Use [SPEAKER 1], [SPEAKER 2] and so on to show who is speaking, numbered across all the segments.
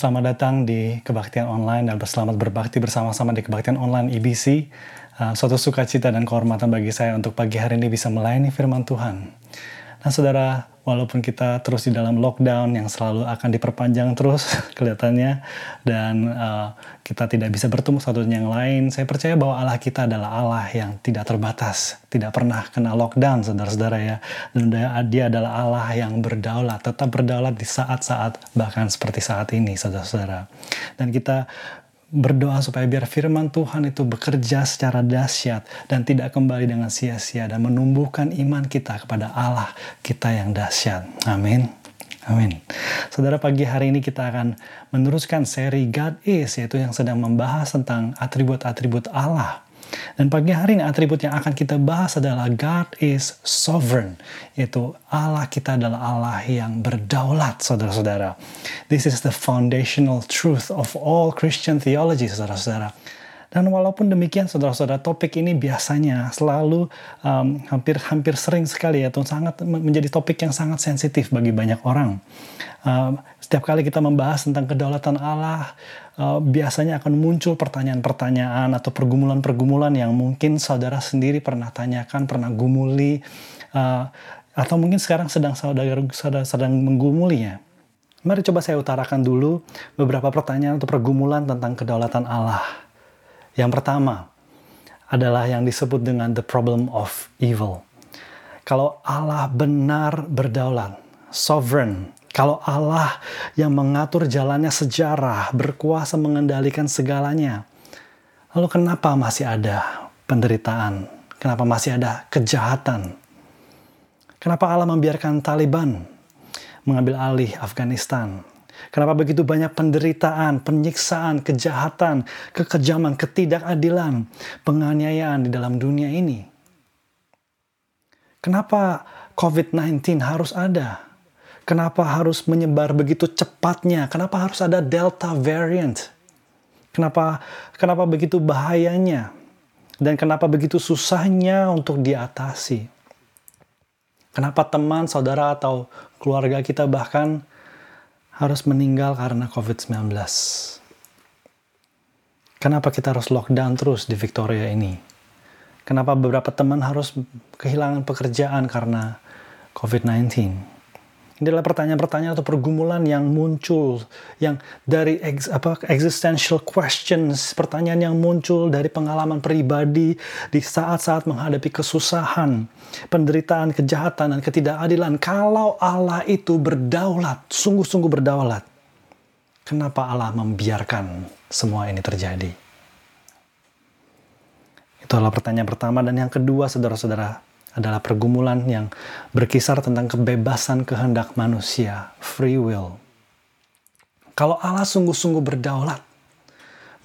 [SPEAKER 1] Selamat datang di Kebaktian Online dan berselamat berbakti bersama-sama di Kebaktian Online IBC. Uh, suatu sukacita dan kehormatan bagi saya untuk pagi hari ini bisa melayani firman Tuhan. Nah saudara, walaupun kita terus di dalam lockdown yang selalu akan diperpanjang terus kelihatannya dan uh, kita tidak bisa bertemu satu dengan yang lain, saya percaya bahwa Allah kita adalah Allah yang tidak terbatas, tidak pernah kena lockdown saudara-saudara ya. Dan dia adalah Allah yang berdaulat, tetap berdaulat di saat-saat bahkan seperti saat ini saudara-saudara. Dan kita berdoa supaya biar firman Tuhan itu bekerja secara dahsyat dan tidak kembali dengan sia-sia dan menumbuhkan iman kita kepada Allah kita yang dahsyat. Amin. Amin. Saudara pagi hari ini kita akan meneruskan seri God Is yaitu yang sedang membahas tentang atribut-atribut Allah. Dan pagi hari ini atribut yang akan kita bahas adalah God is sovereign. Yaitu Allah kita adalah Allah yang berdaulat, saudara-saudara. This is the foundational truth of all Christian theology, saudara-saudara. Dan walaupun demikian, saudara-saudara, topik ini biasanya selalu hampir-hampir um, sering sekali ya, sangat menjadi topik yang sangat sensitif bagi banyak orang. Uh, setiap kali kita membahas tentang kedaulatan Allah, uh, biasanya akan muncul pertanyaan-pertanyaan atau pergumulan-pergumulan yang mungkin saudara sendiri pernah tanyakan, pernah gumuli, uh, atau mungkin sekarang sedang saudara, saudara sedang menggumulinya. Mari coba saya utarakan dulu beberapa pertanyaan atau pergumulan tentang kedaulatan Allah. Yang pertama adalah yang disebut dengan the problem of evil. Kalau Allah benar berdaulat, sovereign, kalau Allah yang mengatur jalannya sejarah, berkuasa mengendalikan segalanya, lalu kenapa masih ada penderitaan? Kenapa masih ada kejahatan? Kenapa Allah membiarkan Taliban mengambil alih Afghanistan? Kenapa begitu banyak penderitaan, penyiksaan, kejahatan, kekejaman, ketidakadilan, penganiayaan di dalam dunia ini? Kenapa COVID-19 harus ada? Kenapa harus menyebar begitu cepatnya? Kenapa harus ada Delta variant? Kenapa kenapa begitu bahayanya? Dan kenapa begitu susahnya untuk diatasi? Kenapa teman, saudara, atau keluarga kita bahkan harus meninggal karena COVID-19? Kenapa kita harus lockdown terus di Victoria ini? Kenapa beberapa teman harus kehilangan pekerjaan karena COVID-19? Ini adalah pertanyaan-pertanyaan atau pergumulan yang muncul, yang dari ex, apa, existential questions, pertanyaan yang muncul dari pengalaman pribadi di saat-saat menghadapi kesusahan, penderitaan, kejahatan, dan ketidakadilan. Kalau Allah itu berdaulat, sungguh-sungguh berdaulat, kenapa Allah membiarkan semua ini terjadi? Itu adalah pertanyaan pertama. Dan yang kedua, saudara-saudara, adalah pergumulan yang berkisar tentang kebebasan kehendak manusia, free will. Kalau Allah sungguh-sungguh berdaulat,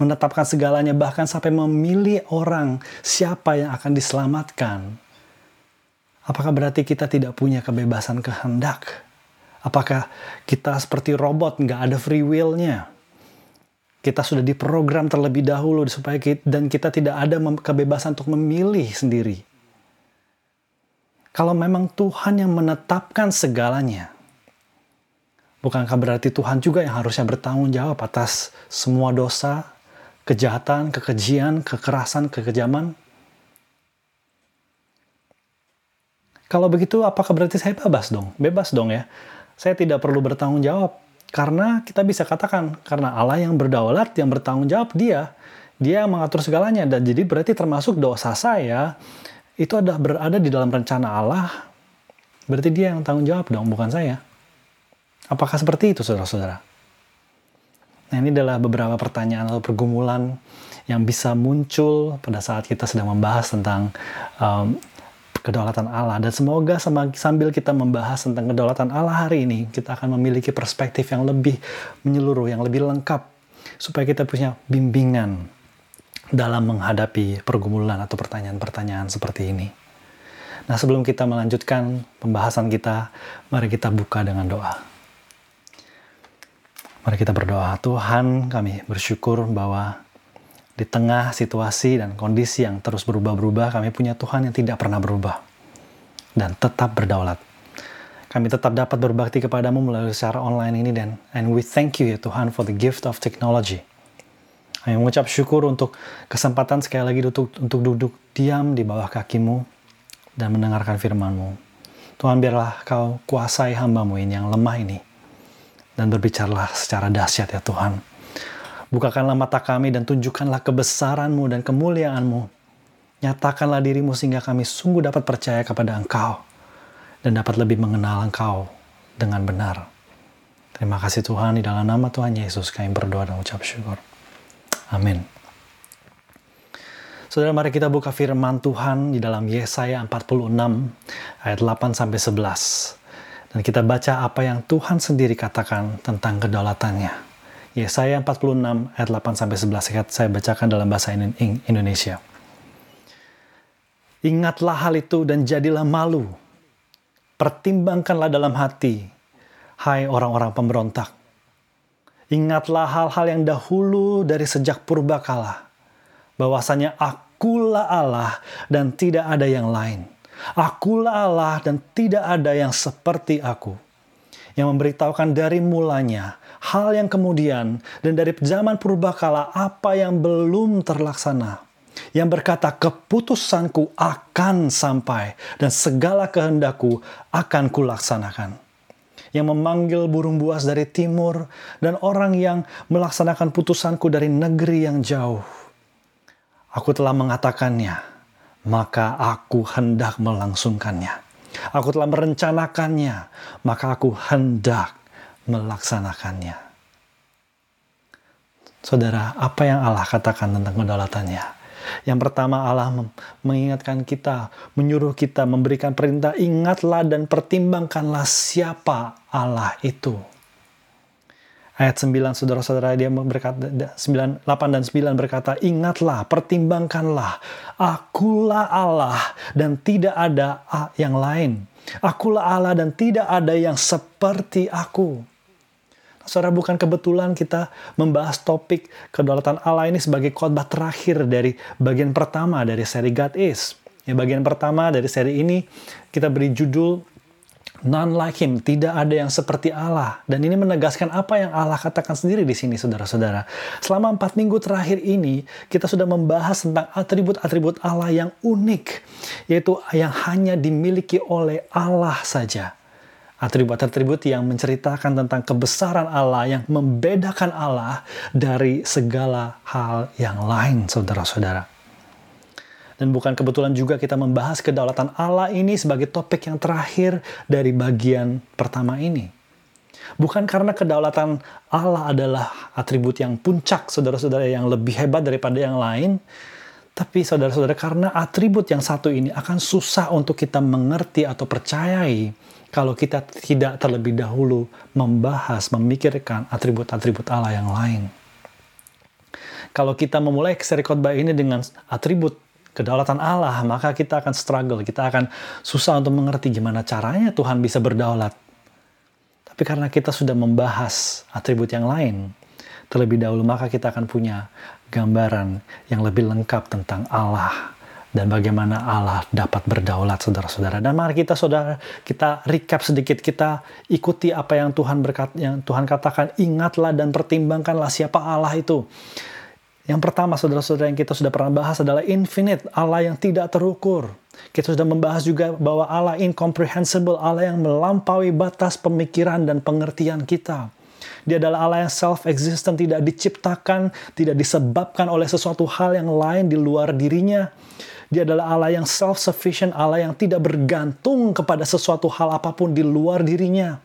[SPEAKER 1] menetapkan segalanya, bahkan sampai memilih orang siapa yang akan diselamatkan, apakah berarti kita tidak punya kebebasan kehendak? Apakah kita seperti robot, nggak ada free will-nya? Kita sudah diprogram terlebih dahulu supaya kita, dan kita tidak ada kebebasan untuk memilih sendiri kalau memang Tuhan yang menetapkan segalanya, bukankah berarti Tuhan juga yang harusnya bertanggung jawab atas semua dosa, kejahatan, kekejian, kekerasan, kekejaman? Kalau begitu, apakah berarti saya bebas dong? Bebas dong ya. Saya tidak perlu bertanggung jawab. Karena kita bisa katakan, karena Allah yang berdaulat, yang bertanggung jawab dia. Dia mengatur segalanya. Dan jadi berarti termasuk dosa saya, itu ada berada di dalam rencana Allah, berarti dia yang tanggung jawab dong, bukan saya. Apakah seperti itu, saudara-saudara? Nah, ini adalah beberapa pertanyaan atau pergumulan yang bisa muncul pada saat kita sedang membahas tentang um, kedaulatan Allah. Dan semoga sambil kita membahas tentang kedaulatan Allah hari ini, kita akan memiliki perspektif yang lebih menyeluruh, yang lebih lengkap, supaya kita punya bimbingan dalam menghadapi pergumulan atau pertanyaan-pertanyaan seperti ini. Nah, sebelum kita melanjutkan pembahasan kita, mari kita buka dengan doa. Mari kita berdoa. Tuhan, kami bersyukur bahwa di tengah situasi dan kondisi yang terus berubah-berubah, kami punya Tuhan yang tidak pernah berubah dan tetap berdaulat. kami tetap dapat berbakti kepadamu melalui secara online ini dan and we thank you ya Tuhan for the gift of technology. Kami mengucap syukur untuk kesempatan sekali lagi untuk, untuk duduk diam di bawah kakimu dan mendengarkan firman-Mu. Tuhan biarlah kau kuasai hambamu ini yang lemah ini dan berbicaralah secara dahsyat ya Tuhan. Bukakanlah mata kami dan tunjukkanlah kebesaran-Mu dan kemuliaan-Mu. Nyatakanlah dirimu sehingga kami sungguh dapat percaya kepada Engkau dan dapat lebih mengenal Engkau dengan benar. Terima kasih Tuhan, di dalam nama Tuhan Yesus kami berdoa dan ucap syukur. Amin. Saudara, mari kita buka firman Tuhan di dalam Yesaya 46 ayat 8 sampai 11. Dan kita baca apa yang Tuhan sendiri katakan tentang kedaulatannya. Yesaya 46 ayat 8 sampai 11 saya bacakan dalam bahasa Indonesia. Ingatlah hal itu dan jadilah malu Pertimbangkanlah dalam hati, hai orang-orang pemberontak. Ingatlah hal-hal yang dahulu dari sejak purba kala, bahwasanya akulah Allah dan tidak ada yang lain. Akulah Allah dan tidak ada yang seperti aku. Yang memberitahukan dari mulanya hal yang kemudian dan dari zaman purba kala apa yang belum terlaksana yang berkata keputusanku akan sampai dan segala kehendakku akan kulaksanakan. Yang memanggil burung buas dari timur dan orang yang melaksanakan putusanku dari negeri yang jauh. Aku telah mengatakannya, maka aku hendak melangsungkannya. Aku telah merencanakannya, maka aku hendak melaksanakannya. Saudara, apa yang Allah katakan tentang kedaulatannya? Yang pertama Allah mengingatkan kita, menyuruh kita memberikan perintah, ingatlah dan pertimbangkanlah siapa Allah itu. Ayat 9 saudara-saudara dia berkata 9 8 dan 9 berkata ingatlah pertimbangkanlah. Akulah Allah dan tidak ada yang lain. Akulah Allah dan tidak ada yang seperti aku Saudara, bukan kebetulan kita membahas topik kedaulatan Allah ini sebagai khotbah terakhir dari bagian pertama dari seri God Is. Ya, bagian pertama dari seri ini kita beri judul None like him, tidak ada yang seperti Allah. Dan ini menegaskan apa yang Allah katakan sendiri di sini, saudara-saudara. Selama empat minggu terakhir ini, kita sudah membahas tentang atribut-atribut Allah yang unik, yaitu yang hanya dimiliki oleh Allah saja atribut-atribut yang menceritakan tentang kebesaran Allah yang membedakan Allah dari segala hal yang lain, saudara-saudara. Dan bukan kebetulan juga kita membahas kedaulatan Allah ini sebagai topik yang terakhir dari bagian pertama ini. Bukan karena kedaulatan Allah adalah atribut yang puncak, saudara-saudara, yang lebih hebat daripada yang lain, tapi saudara-saudara, karena atribut yang satu ini akan susah untuk kita mengerti atau percayai kalau kita tidak terlebih dahulu membahas, memikirkan atribut-atribut Allah yang lain. Kalau kita memulai seri khotbah ini dengan atribut kedaulatan Allah, maka kita akan struggle, kita akan susah untuk mengerti gimana caranya Tuhan bisa berdaulat. Tapi karena kita sudah membahas atribut yang lain, terlebih dahulu maka kita akan punya gambaran yang lebih lengkap tentang Allah dan bagaimana Allah dapat berdaulat saudara-saudara. Dan mari kita saudara kita recap sedikit kita ikuti apa yang Tuhan berkat yang Tuhan katakan ingatlah dan pertimbangkanlah siapa Allah itu. Yang pertama saudara-saudara yang kita sudah pernah bahas adalah infinite, Allah yang tidak terukur. Kita sudah membahas juga bahwa Allah incomprehensible, Allah yang melampaui batas pemikiran dan pengertian kita. Dia adalah Allah yang self-existent, tidak diciptakan, tidak disebabkan oleh sesuatu hal yang lain di luar dirinya. Dia adalah Allah yang self-sufficient, Allah yang tidak bergantung kepada sesuatu hal apa pun di luar dirinya.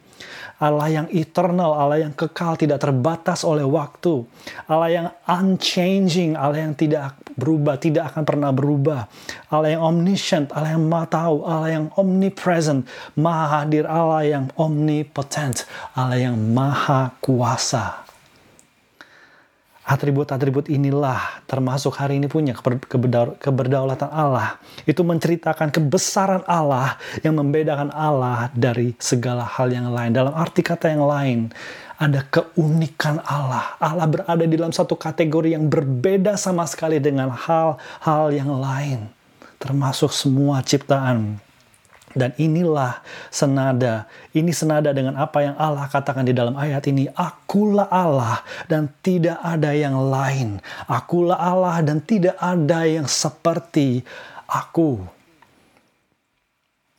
[SPEAKER 1] Allah yang eternal, Allah yang kekal, tidak terbatas oleh waktu. Allah yang unchanging, Allah yang tidak berubah, tidak akan pernah berubah. Allah yang omniscient, Allah yang maha tahu, Allah yang omnipresent, maha hadir, Allah yang omnipotent, Allah yang maha kuasa. Atribut-atribut inilah termasuk hari ini punya keberdaulatan Allah. Itu menceritakan kebesaran Allah yang membedakan Allah dari segala hal yang lain. Dalam arti kata yang lain, ada keunikan Allah. Allah berada di dalam satu kategori yang berbeda sama sekali dengan hal-hal yang lain. Termasuk semua ciptaan. Dan inilah senada, ini senada dengan apa yang Allah katakan di dalam ayat ini. Akulah Allah dan tidak ada yang lain. Akulah Allah dan tidak ada yang seperti aku.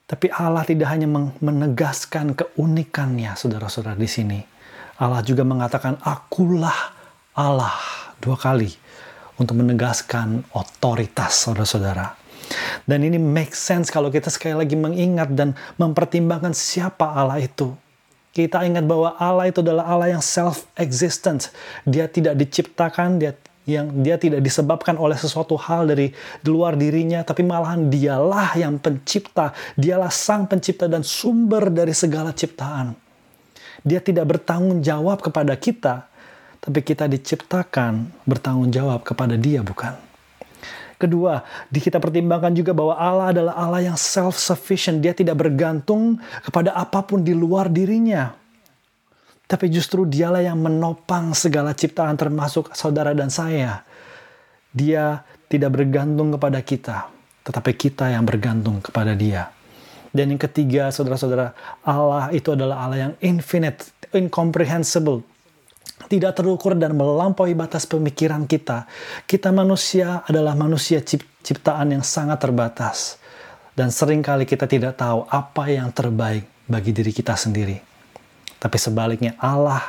[SPEAKER 1] Tapi Allah tidak hanya menegaskan keunikannya, saudara-saudara di sini. Allah juga mengatakan, akulah Allah dua kali untuk menegaskan otoritas saudara-saudara. Dan ini make sense kalau kita sekali lagi mengingat dan mempertimbangkan siapa Allah itu. Kita ingat bahwa Allah itu adalah Allah yang self-existent. Dia tidak diciptakan, dia yang dia tidak disebabkan oleh sesuatu hal dari luar dirinya, tapi malahan dialah yang pencipta, dialah sang pencipta dan sumber dari segala ciptaan. Dia tidak bertanggung jawab kepada kita, tapi kita diciptakan bertanggung jawab kepada dia, bukan? Kedua, di kita pertimbangkan juga bahwa Allah adalah Allah yang self-sufficient. Dia tidak bergantung kepada apa pun di luar dirinya. Tapi justru dialah yang menopang segala ciptaan termasuk saudara dan saya. Dia tidak bergantung kepada kita, tetapi kita yang bergantung kepada dia. Dan yang ketiga, saudara-saudara, Allah itu adalah Allah yang infinite, incomprehensible, tidak terukur dan melampaui batas pemikiran kita. Kita manusia adalah manusia ciptaan yang sangat terbatas. Dan sering kali kita tidak tahu apa yang terbaik bagi diri kita sendiri. Tapi sebaliknya Allah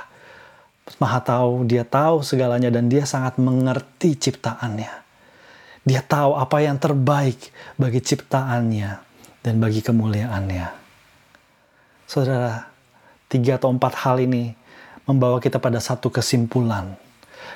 [SPEAKER 1] maha tahu, dia tahu segalanya dan dia sangat mengerti ciptaannya. Dia tahu apa yang terbaik bagi ciptaannya dan bagi kemuliaannya. Saudara, tiga atau empat hal ini membawa kita pada satu kesimpulan.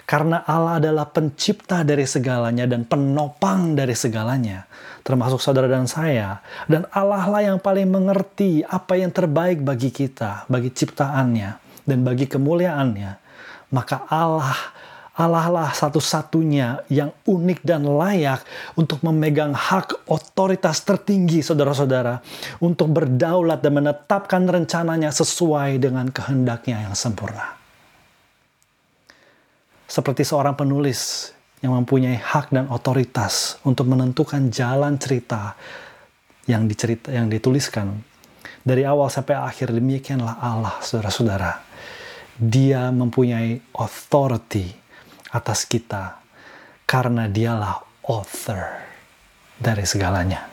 [SPEAKER 1] Karena Allah adalah pencipta dari segalanya dan penopang dari segalanya, termasuk saudara dan saya. Dan Allah lah yang paling mengerti apa yang terbaik bagi kita, bagi ciptaannya, dan bagi kemuliaannya. Maka Allah Allah lah satu-satunya yang unik dan layak untuk memegang hak otoritas tertinggi saudara-saudara untuk berdaulat dan menetapkan rencananya sesuai dengan kehendaknya yang sempurna. Seperti seorang penulis yang mempunyai hak dan otoritas untuk menentukan jalan cerita yang dicerita yang dituliskan dari awal sampai akhir demikianlah Allah saudara-saudara. Dia mempunyai authority atas kita karena dialah author dari segalanya.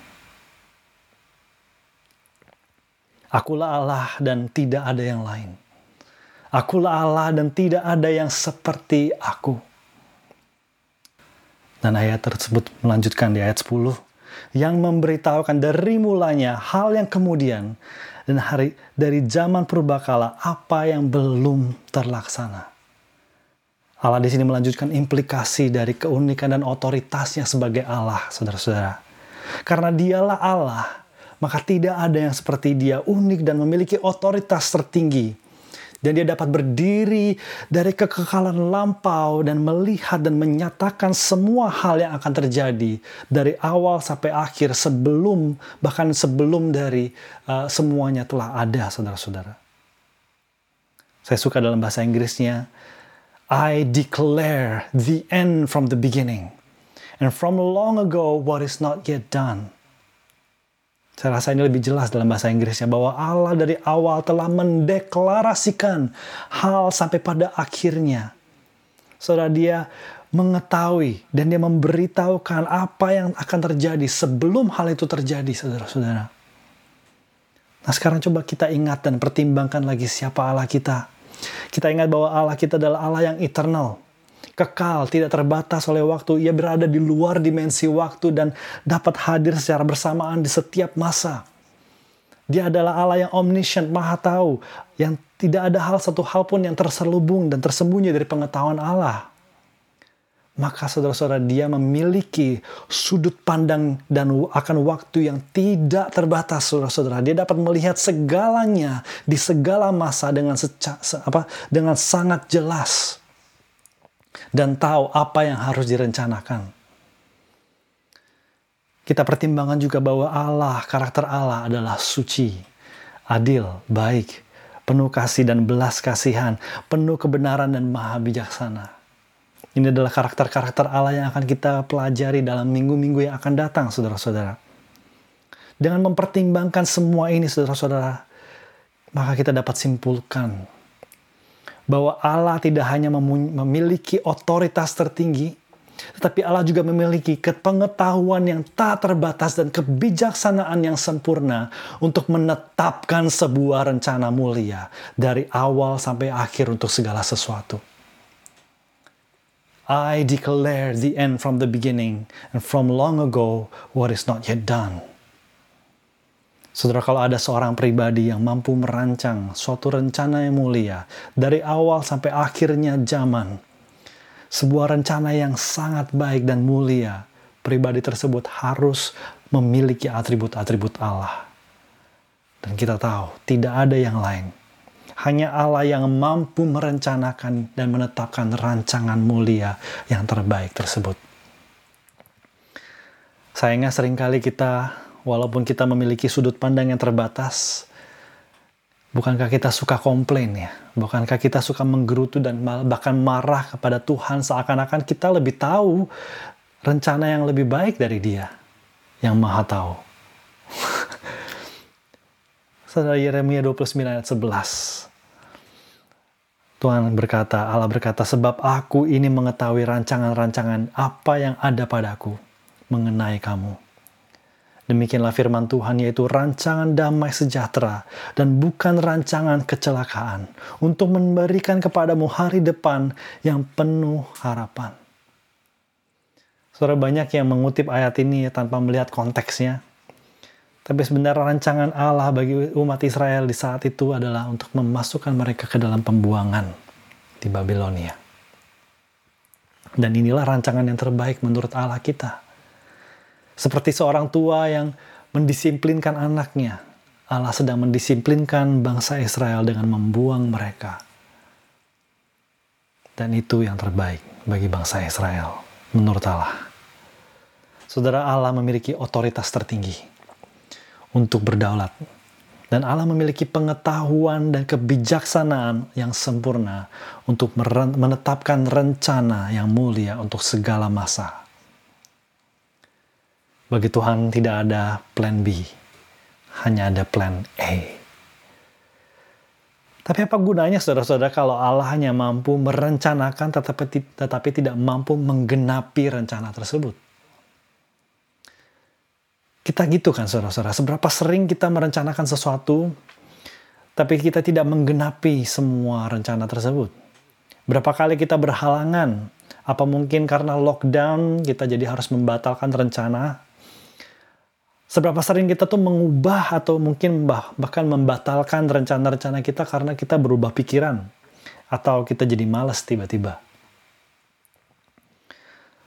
[SPEAKER 1] Akulah Allah dan tidak ada yang lain. Akulah Allah dan tidak ada yang seperti aku. Dan ayat tersebut melanjutkan di ayat 10 yang memberitahukan dari mulanya hal yang kemudian dan hari dari zaman purbakala apa yang belum terlaksana. Allah di sini melanjutkan implikasi dari keunikan dan otoritasnya sebagai Allah, saudara-saudara. Karena dialah Allah, maka tidak ada yang seperti dia unik dan memiliki otoritas tertinggi. Dan dia dapat berdiri dari kekekalan lampau dan melihat dan menyatakan semua hal yang akan terjadi dari awal sampai akhir sebelum bahkan sebelum dari uh, semuanya telah ada saudara-saudara. Saya suka dalam bahasa Inggrisnya I declare the end from the beginning, and from long ago what is not yet done. Saya rasa ini lebih jelas dalam bahasa Inggrisnya bahwa Allah dari awal telah mendeklarasikan hal sampai pada akhirnya. Saudara dia mengetahui dan dia memberitahukan apa yang akan terjadi sebelum hal itu terjadi, saudara-saudara. Nah sekarang coba kita ingat dan pertimbangkan lagi siapa Allah kita. Kita ingat bahwa Allah kita adalah Allah yang eternal, kekal, tidak terbatas oleh waktu. Ia berada di luar dimensi waktu dan dapat hadir secara bersamaan di setiap masa. Dia adalah Allah yang omniscient, maha tahu, yang tidak ada hal satu hal pun yang terselubung dan tersembunyi dari pengetahuan Allah maka saudara-saudara dia memiliki sudut pandang dan akan waktu yang tidak terbatas saudara-saudara. Dia dapat melihat segalanya di segala masa dengan seca, apa dengan sangat jelas. Dan tahu apa yang harus direncanakan. Kita pertimbangkan juga bahwa Allah karakter Allah adalah suci adil baik penuh kasih dan belas kasihan penuh kebenaran dan maha bijaksana ini adalah karakter-karakter Allah yang akan kita pelajari dalam minggu-minggu yang akan datang, saudara-saudara. Dengan mempertimbangkan semua ini, saudara-saudara, maka kita dapat simpulkan bahwa Allah tidak hanya memiliki otoritas tertinggi, tetapi Allah juga memiliki kepengetahuan yang tak terbatas dan kebijaksanaan yang sempurna untuk menetapkan sebuah rencana mulia dari awal sampai akhir untuk segala sesuatu. I declare the end from the beginning and from long ago what is not yet done. Saudara, kalau ada seorang pribadi yang mampu merancang suatu rencana yang mulia dari awal sampai akhirnya zaman, sebuah rencana yang sangat baik dan mulia, pribadi tersebut harus memiliki atribut-atribut Allah. Dan kita tahu, tidak ada yang lain. Hanya Allah yang mampu merencanakan dan menetapkan rancangan mulia yang terbaik tersebut. Sayangnya sering kali kita walaupun kita memiliki sudut pandang yang terbatas, bukankah kita suka komplain ya? Bukankah kita suka menggerutu dan bahkan marah kepada Tuhan seakan-akan kita lebih tahu rencana yang lebih baik dari dia yang maha tahu. Saudara Yeremia 29 ayat 11. Tuhan berkata, Allah berkata, sebab aku ini mengetahui rancangan-rancangan apa yang ada padaku mengenai kamu Demikianlah firman Tuhan yaitu rancangan damai sejahtera dan bukan rancangan kecelakaan untuk memberikan kepadamu hari depan yang penuh harapan. Saudara banyak yang mengutip ayat ini tanpa melihat konteksnya. Tapi sebenarnya rancangan Allah bagi umat Israel di saat itu adalah untuk memasukkan mereka ke dalam pembuangan di Babilonia. Dan inilah rancangan yang terbaik menurut Allah kita seperti seorang tua yang mendisiplinkan anaknya, Allah sedang mendisiplinkan bangsa Israel dengan membuang mereka. Dan itu yang terbaik bagi bangsa Israel, menurut Allah. Saudara Allah memiliki otoritas tertinggi untuk berdaulat. Dan Allah memiliki pengetahuan dan kebijaksanaan yang sempurna untuk menetapkan rencana yang mulia untuk segala masa bagi Tuhan tidak ada plan B, hanya ada plan A. Tapi apa gunanya saudara-saudara kalau Allah hanya mampu merencanakan tetapi, tetapi tidak mampu menggenapi rencana tersebut? Kita gitu kan saudara-saudara, seberapa sering kita merencanakan sesuatu tapi kita tidak menggenapi semua rencana tersebut? Berapa kali kita berhalangan? Apa mungkin karena lockdown kita jadi harus membatalkan rencana Seberapa sering kita tuh mengubah atau mungkin bah, bahkan membatalkan rencana-rencana kita karena kita berubah pikiran atau kita jadi malas tiba-tiba.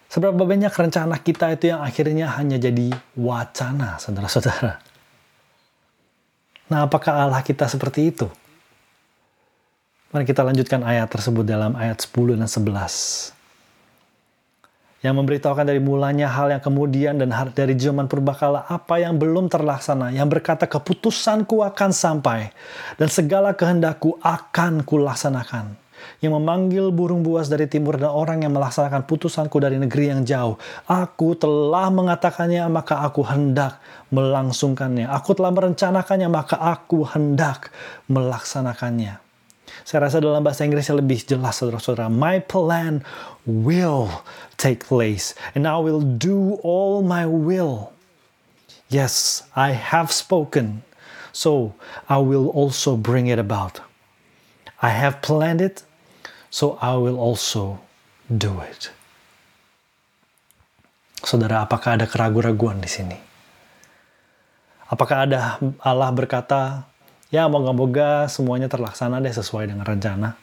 [SPEAKER 1] Seberapa banyak rencana kita itu yang akhirnya hanya jadi wacana, saudara-saudara. Nah, apakah Allah kita seperti itu? Mari kita lanjutkan ayat tersebut dalam ayat 10 dan 11 yang memberitahukan dari mulanya hal yang kemudian dan dari zaman purbakala apa yang belum terlaksana, yang berkata keputusanku akan sampai dan segala kehendakku akan kulaksanakan. Yang memanggil burung buas dari timur dan orang yang melaksanakan putusanku dari negeri yang jauh. Aku telah mengatakannya maka aku hendak melangsungkannya. Aku telah merencanakannya maka aku hendak melaksanakannya. Saya rasa dalam bahasa Inggrisnya lebih jelas saudara-saudara. My plan will take place and I will do all my will. Yes, I have spoken, so I will also bring it about. I have planned it, so I will also do it. Saudara, apakah ada keraguan-raguan di sini? Apakah ada Allah berkata, ya moga-moga semuanya terlaksana deh sesuai dengan rencana.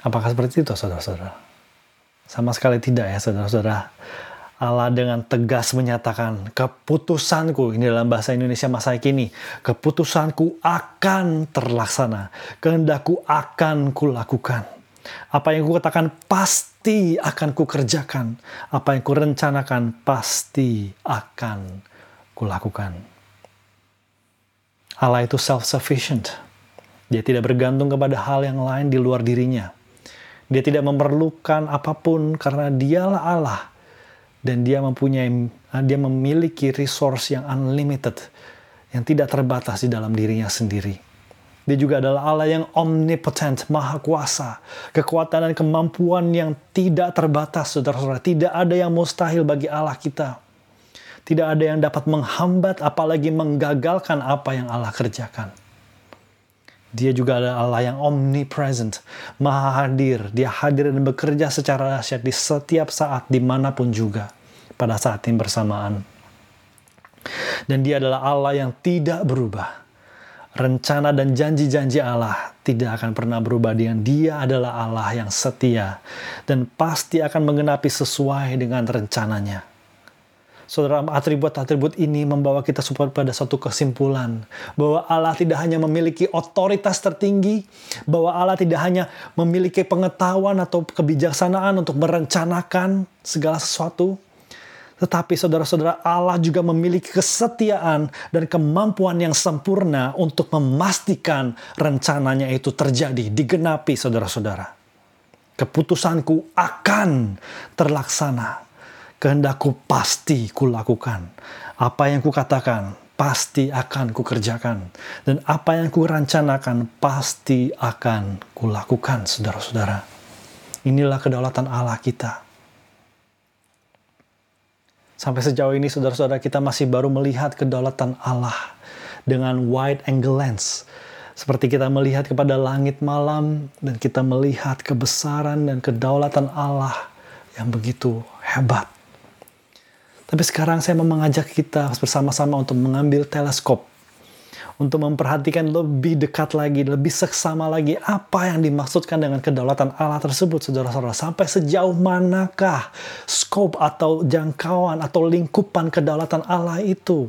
[SPEAKER 1] Apakah seperti itu saudara-saudara? Sama sekali tidak ya saudara-saudara. Allah dengan tegas menyatakan keputusanku ini dalam bahasa Indonesia masa kini keputusanku akan terlaksana kehendakku akan kulakukan apa yang kukatakan pasti akan kukerjakan apa yang kurencanakan pasti akan kulakukan Allah itu self-sufficient. Dia tidak bergantung kepada hal yang lain di luar dirinya. Dia tidak memerlukan apa pun karena dialah Allah. Dan dia mempunyai Nah, dia memiliki resource yang unlimited, yang tidak terbatas di dalam dirinya sendiri. Dia juga adalah Allah yang omnipotent, maha kuasa. Kekuatan dan kemampuan yang tidak terbatas, saudara-saudara. Tidak ada yang mustahil bagi Allah kita. Tidak ada yang dapat menghambat, apalagi menggagalkan apa yang Allah kerjakan. Dia juga adalah Allah yang omnipresent, maha hadir. Dia hadir dan bekerja secara dahsyat di setiap saat, di mana pun juga pada saat yang bersamaan. Dan dia adalah Allah yang tidak berubah. Rencana dan janji-janji Allah tidak akan pernah berubah dengan dia adalah Allah yang setia dan pasti akan mengenapi sesuai dengan rencananya. Saudara, atribut-atribut ini membawa kita pada suatu kesimpulan bahwa Allah tidak hanya memiliki otoritas tertinggi, bahwa Allah tidak hanya memiliki pengetahuan atau kebijaksanaan untuk merencanakan segala sesuatu, tetapi saudara-saudara Allah juga memiliki kesetiaan dan kemampuan yang sempurna untuk memastikan rencananya itu terjadi, digenapi saudara-saudara. Keputusanku akan terlaksana kehendakku pasti kulakukan. Apa yang kukatakan pasti akan kukerjakan. Dan apa yang kurancanakan pasti akan kulakukan, saudara-saudara. Inilah kedaulatan Allah kita. Sampai sejauh ini saudara-saudara kita masih baru melihat kedaulatan Allah dengan wide angle lens. Seperti kita melihat kepada langit malam dan kita melihat kebesaran dan kedaulatan Allah yang begitu hebat. Tapi sekarang saya mau mengajak kita bersama-sama untuk mengambil teleskop. Untuk memperhatikan lebih dekat lagi, lebih seksama lagi apa yang dimaksudkan dengan kedaulatan Allah tersebut, saudara-saudara. Sampai sejauh manakah scope atau jangkauan atau lingkupan kedaulatan Allah itu.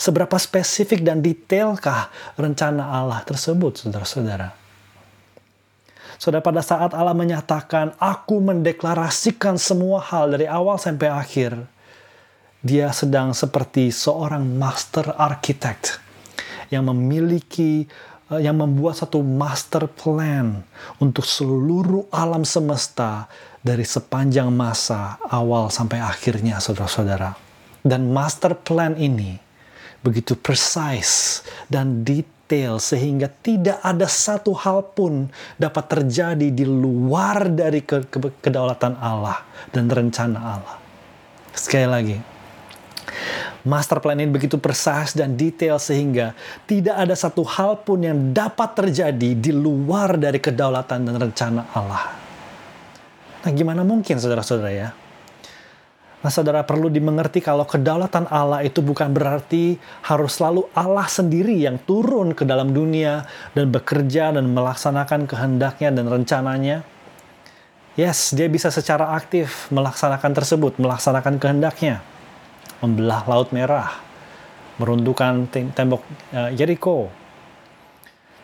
[SPEAKER 1] Seberapa spesifik dan detailkah rencana Allah tersebut, saudara-saudara. Saudara, pada saat Allah menyatakan, aku mendeklarasikan semua hal dari awal sampai akhir, dia sedang seperti seorang master architect yang memiliki eh, yang membuat satu master plan untuk seluruh alam semesta dari sepanjang masa awal sampai akhirnya saudara-saudara. Dan master plan ini begitu precise dan detail sehingga tidak ada satu hal pun dapat terjadi di luar dari kedaulatan Allah dan rencana Allah. Sekali lagi, Master plan ini begitu precise dan detail sehingga tidak ada satu hal pun yang dapat terjadi di luar dari kedaulatan dan rencana Allah. Nah, gimana mungkin saudara-saudara ya? Nah, saudara perlu dimengerti kalau kedaulatan Allah itu bukan berarti harus selalu Allah sendiri yang turun ke dalam dunia dan bekerja dan melaksanakan kehendaknya dan rencananya. Yes, dia bisa secara aktif melaksanakan tersebut, melaksanakan kehendaknya membelah Laut Merah, meruntuhkan tembok uh, Jericho.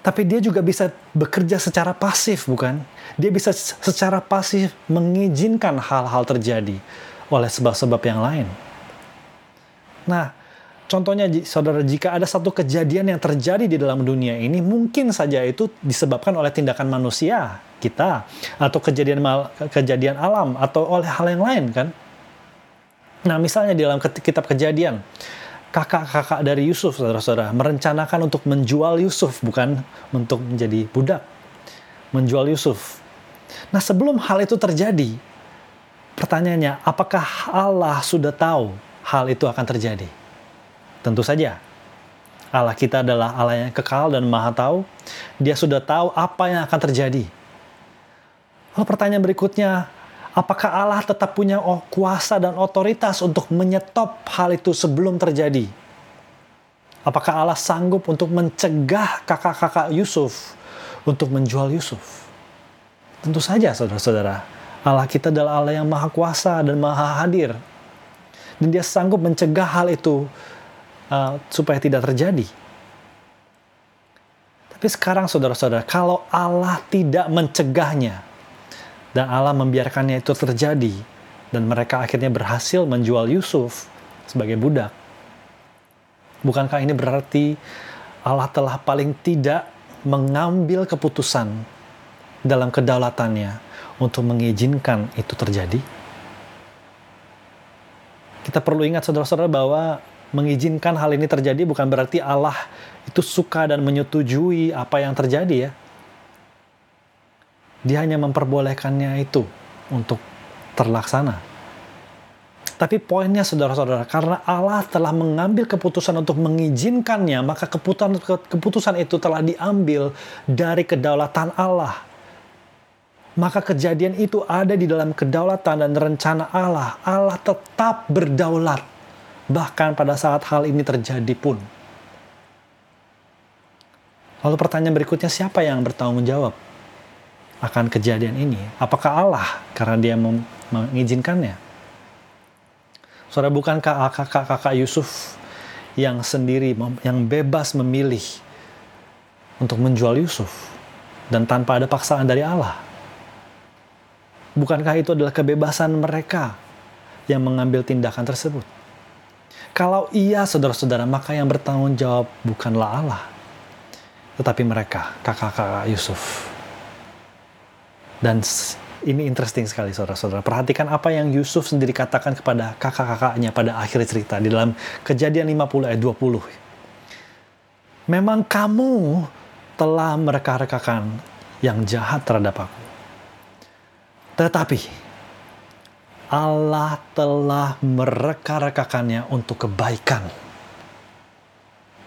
[SPEAKER 1] Tapi dia juga bisa bekerja secara pasif, bukan? Dia bisa secara pasif mengizinkan hal-hal terjadi oleh sebab-sebab yang lain. Nah, contohnya saudara jika ada satu kejadian yang terjadi di dalam dunia ini mungkin saja itu disebabkan oleh tindakan manusia kita atau kejadian mal, kejadian alam atau oleh hal yang lain kan Nah, misalnya di dalam kitab kejadian, kakak-kakak dari Yusuf, saudara-saudara, merencanakan untuk menjual Yusuf, bukan untuk menjadi budak. Menjual Yusuf. Nah, sebelum hal itu terjadi, pertanyaannya, apakah Allah sudah tahu hal itu akan terjadi? Tentu saja. Allah kita adalah Allah yang kekal dan maha tahu. Dia sudah tahu apa yang akan terjadi. Lalu pertanyaan berikutnya, Apakah Allah tetap punya kuasa dan otoritas untuk menyetop hal itu sebelum terjadi? Apakah Allah sanggup untuk mencegah kakak-kakak Yusuf untuk menjual Yusuf? Tentu saja, saudara-saudara. Allah kita adalah Allah yang maha kuasa dan maha hadir. Dan dia sanggup mencegah hal itu uh, supaya tidak terjadi. Tapi sekarang saudara-saudara, kalau Allah tidak mencegahnya, dan Allah membiarkannya itu terjadi dan mereka akhirnya berhasil menjual Yusuf sebagai budak. Bukankah ini berarti Allah telah paling tidak mengambil keputusan dalam kedaulatannya untuk mengizinkan itu terjadi? Kita perlu ingat saudara-saudara bahwa mengizinkan hal ini terjadi bukan berarti Allah itu suka dan menyetujui apa yang terjadi ya. Dia hanya memperbolehkannya itu untuk terlaksana. Tapi poinnya saudara-saudara, karena Allah telah mengambil keputusan untuk mengizinkannya, maka keputusan, keputusan itu telah diambil dari kedaulatan Allah. Maka kejadian itu ada di dalam kedaulatan dan rencana Allah. Allah tetap berdaulat. Bahkan pada saat hal ini terjadi pun. Lalu pertanyaan berikutnya, siapa yang bertanggung jawab akan kejadian ini? Apakah Allah karena dia mengizinkannya? Saudara, bukankah kakak-kakak Yusuf yang sendiri, yang bebas memilih untuk menjual Yusuf dan tanpa ada paksaan dari Allah? Bukankah itu adalah kebebasan mereka yang mengambil tindakan tersebut? Kalau iya, saudara-saudara, maka yang bertanggung jawab bukanlah Allah, tetapi mereka, kakak-kakak Yusuf. Dan ini interesting sekali saudara-saudara. Perhatikan apa yang Yusuf sendiri katakan kepada kakak-kakaknya pada akhir cerita di dalam kejadian 50 ayat 20. Memang kamu telah mereka-rekakan yang jahat terhadap aku. Tetapi Allah telah mereka-rekakannya untuk kebaikan.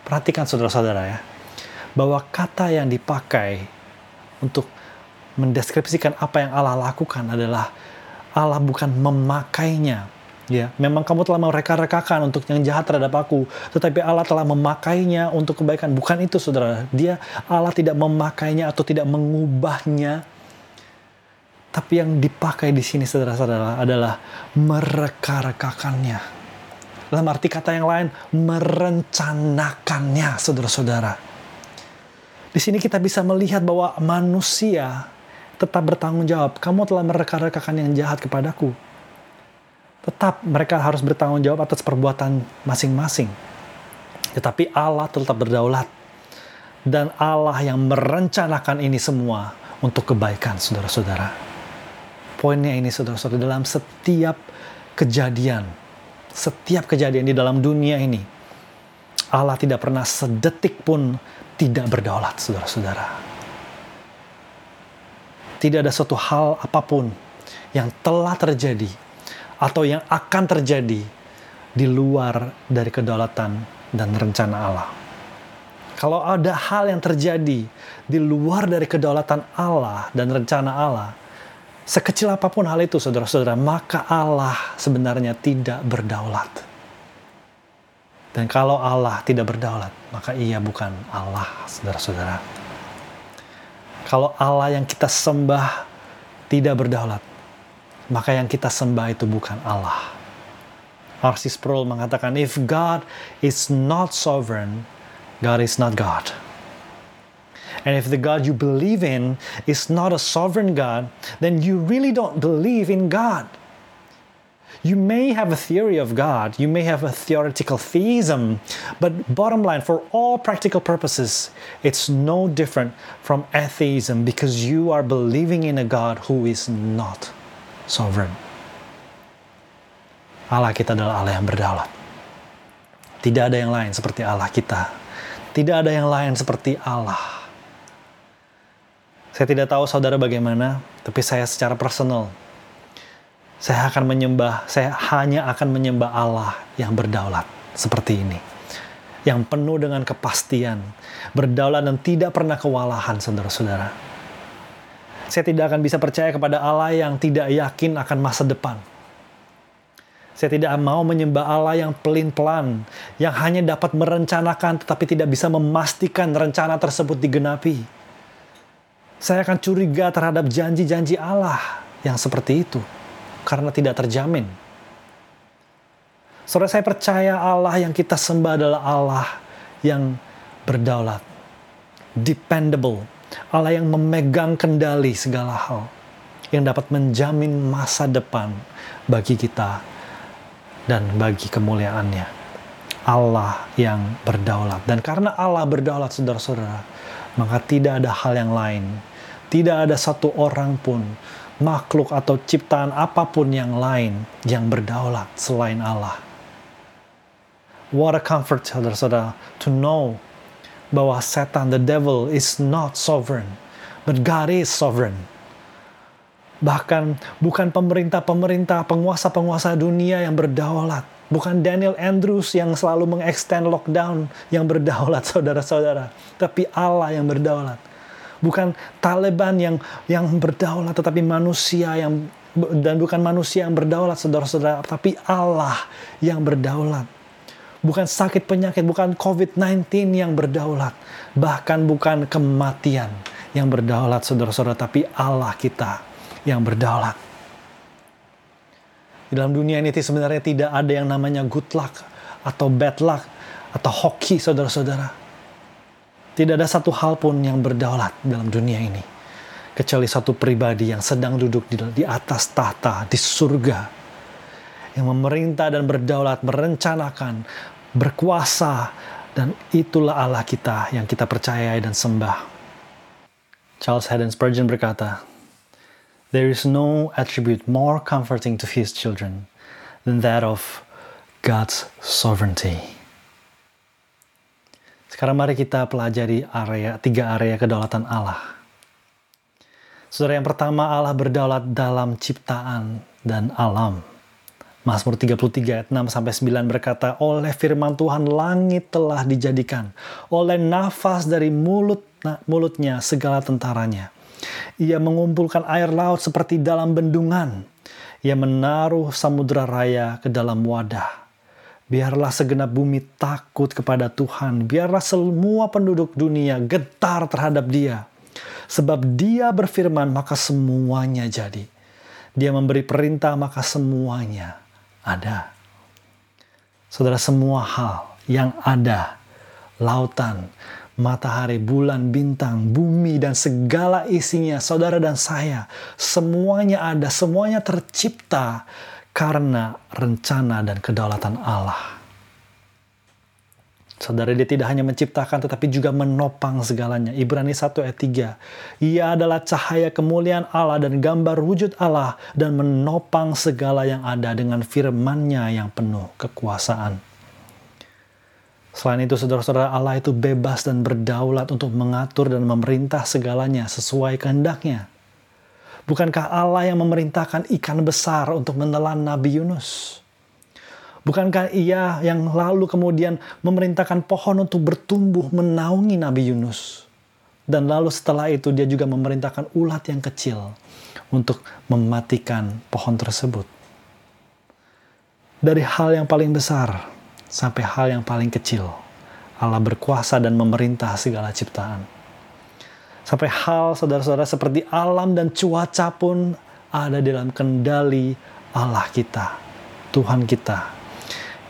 [SPEAKER 1] Perhatikan saudara-saudara ya, bahwa kata yang dipakai untuk mendeskripsikan apa yang Allah lakukan adalah Allah bukan memakainya. Ya, memang kamu telah mereka-rekakan untuk yang jahat terhadap aku, tetapi Allah telah memakainya untuk kebaikan. Bukan itu, saudara. Dia Allah tidak memakainya atau tidak mengubahnya. Tapi yang dipakai di sini, saudara-saudara, adalah mereka-rekakannya. Dalam arti kata yang lain, merencanakannya, saudara-saudara. Di sini kita bisa melihat bahwa manusia tetap bertanggung jawab. Kamu telah mereka-rekakan yang jahat kepadaku. Tetap mereka harus bertanggung jawab atas perbuatan masing-masing. Tetapi Allah tetap berdaulat. Dan Allah yang merencanakan ini semua untuk kebaikan saudara-saudara. Poinnya ini saudara-saudara dalam setiap kejadian, setiap kejadian di dalam dunia ini, Allah tidak pernah sedetik pun tidak berdaulat saudara-saudara tidak ada suatu hal apa pun yang telah terjadi atau yang akan terjadi di luar dari kedaulatan dan rencana Allah. Kalau ada hal yang terjadi di luar dari kedaulatan Allah dan rencana Allah, sekecil apa pun hal itu, saudara-saudara, maka Allah sebenarnya tidak berdaulat. Dan kalau Allah tidak berdaulat, maka ia bukan Allah, saudara-saudara. Kalau Allah yang kita sembah tidak berdaulat, maka yang kita sembah itu bukan Allah. R.C. Sproul mengatakan, if God is not sovereign, God is not God. And if the God you believe in is not a sovereign God, then you really don't believe in God. You may have a theory of God, you may have a theoretical theism, but bottom line, for all practical purposes, it's no different from atheism because you are believing in a God who is not sovereign. Allah kita adalah Allah yang berdaulat. Tidak ada yang lain seperti Allah kita. Tidak ada yang lain seperti Allah. Saya tidak tahu saudara bagaimana, tapi saya secara personal saya akan menyembah, saya hanya akan menyembah Allah yang berdaulat seperti ini. Yang penuh dengan kepastian, berdaulat dan tidak pernah kewalahan, saudara-saudara. Saya tidak akan bisa percaya kepada Allah yang tidak yakin akan masa depan. Saya tidak mau menyembah Allah yang pelin-pelan, yang hanya dapat merencanakan tetapi tidak bisa memastikan rencana tersebut digenapi. Saya akan curiga terhadap janji-janji Allah yang seperti itu karena tidak terjamin. Saudara saya percaya Allah yang kita sembah adalah Allah yang berdaulat, dependable, Allah yang memegang kendali segala hal, yang dapat menjamin masa depan bagi kita dan bagi kemuliaannya. Allah yang berdaulat. Dan karena Allah berdaulat, saudara-saudara, maka tidak ada hal yang lain. Tidak ada satu orang pun makhluk atau ciptaan apa pun yang lain yang berdaulat selain Allah. What a comfort, saudara-saudara, to know bahwa setan, the devil, is not sovereign, but God is sovereign. Bahkan bukan pemerintah-pemerintah, penguasa-penguasa dunia yang berdaulat. Bukan Daniel Andrews yang selalu mengextend lockdown yang berdaulat, saudara-saudara. Tapi Allah yang berdaulat. Bukan Taliban yang yang berdaulat, tetapi manusia yang dan bukan manusia yang berdaulat, saudara-saudara, tapi Allah yang berdaulat bukan sakit penyakit, bukan COVID-19 yang berdaulat, bahkan bukan kematian yang berdaulat, saudara-saudara, tapi Allah kita yang berdaulat. Di dalam dunia ini sebenarnya tidak ada yang namanya good luck atau bad luck atau hoki, saudara-saudara. Tidak ada satu hal pun yang berdaulat dalam dunia ini. Kecuali satu pribadi yang sedang duduk di, atas tahta di surga. Yang memerintah dan berdaulat, merencanakan, berkuasa, dan itulah Allah kita yang kita percayai dan sembah. Charles Haddon Spurgeon berkata, There is no attribute more comforting to his children than that of God's sovereignty. Sekarang mari kita pelajari area tiga area kedaulatan Allah. Saudara yang pertama Allah berdaulat dalam ciptaan dan alam. Mazmur 33 ayat 6 sampai 9 berkata, "Oleh firman Tuhan langit telah dijadikan, oleh nafas dari mulut mulutnya segala tentaranya. Ia mengumpulkan air laut seperti dalam bendungan. Ia menaruh samudera raya ke dalam wadah. Biarlah segenap bumi takut kepada Tuhan. Biarlah semua penduduk dunia getar terhadap Dia. Sebab Dia berfirman, maka semuanya jadi. Dia memberi perintah, maka semuanya ada. Saudara, semua hal yang ada, lautan, matahari, bulan, bintang, bumi, dan segala isinya, saudara dan saya, semuanya ada, semuanya tercipta karena rencana dan kedaulatan Allah. Saudara dia tidak hanya menciptakan tetapi juga menopang segalanya. Ibrani 1 ayat 3. Ia adalah cahaya kemuliaan Allah dan gambar wujud Allah dan menopang segala yang ada dengan firman-Nya yang penuh kekuasaan. Selain itu saudara-saudara Allah itu bebas dan berdaulat untuk mengatur dan memerintah segalanya sesuai kehendaknya. Bukankah Allah yang memerintahkan ikan besar untuk menelan Nabi Yunus? Bukankah ia yang lalu kemudian memerintahkan pohon untuk bertumbuh menaungi Nabi Yunus? Dan lalu setelah itu dia juga memerintahkan ulat yang kecil untuk mematikan pohon tersebut. Dari hal yang paling besar sampai hal yang paling kecil, Allah berkuasa dan memerintah segala ciptaan. Sampai hal saudara-saudara seperti alam dan cuaca pun ada dalam kendali Allah kita, Tuhan kita,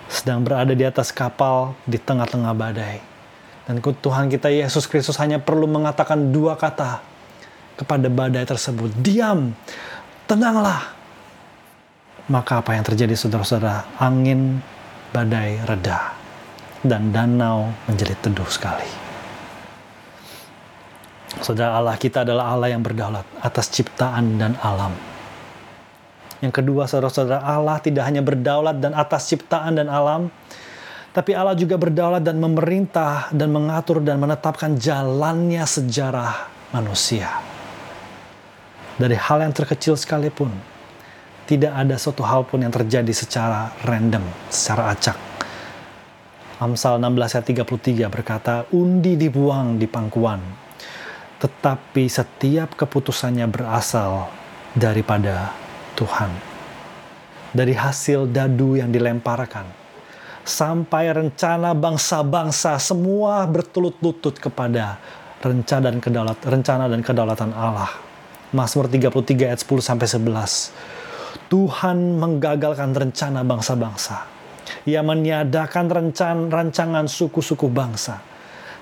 [SPEAKER 1] sedang berada di atas kapal di tengah-tengah badai. Dan Tuhan kita Yesus Kristus hanya perlu mengatakan dua kata kepada badai tersebut. Diam, tenanglah. Maka apa yang terjadi saudara-saudara? Angin badai reda dan danau menjadi teduh sekali. Saudara Allah kita adalah Allah yang berdaulat atas ciptaan dan alam yang kedua, saudara-saudara, Allah tidak hanya berdaulat dan atas ciptaan dan alam, tapi Allah juga berdaulat dan memerintah dan mengatur dan menetapkan jalannya sejarah manusia. Dari hal yang terkecil sekalipun, tidak ada suatu hal pun yang terjadi secara random, secara acak. Amsal 16 ayat 33 berkata, undi dibuang di pangkuan, tetapi setiap keputusannya berasal daripada Tuhan. Dari hasil dadu yang dilemparkan, sampai rencana bangsa-bangsa semua bertulut lutut kepada rencana dan kedaulat, rencana dan kedaulatan Allah. Mazmur 33 ayat 10 sampai 11. Tuhan menggagalkan rencana bangsa-bangsa. Ia meniadakan rencan, rancangan suku-suku bangsa.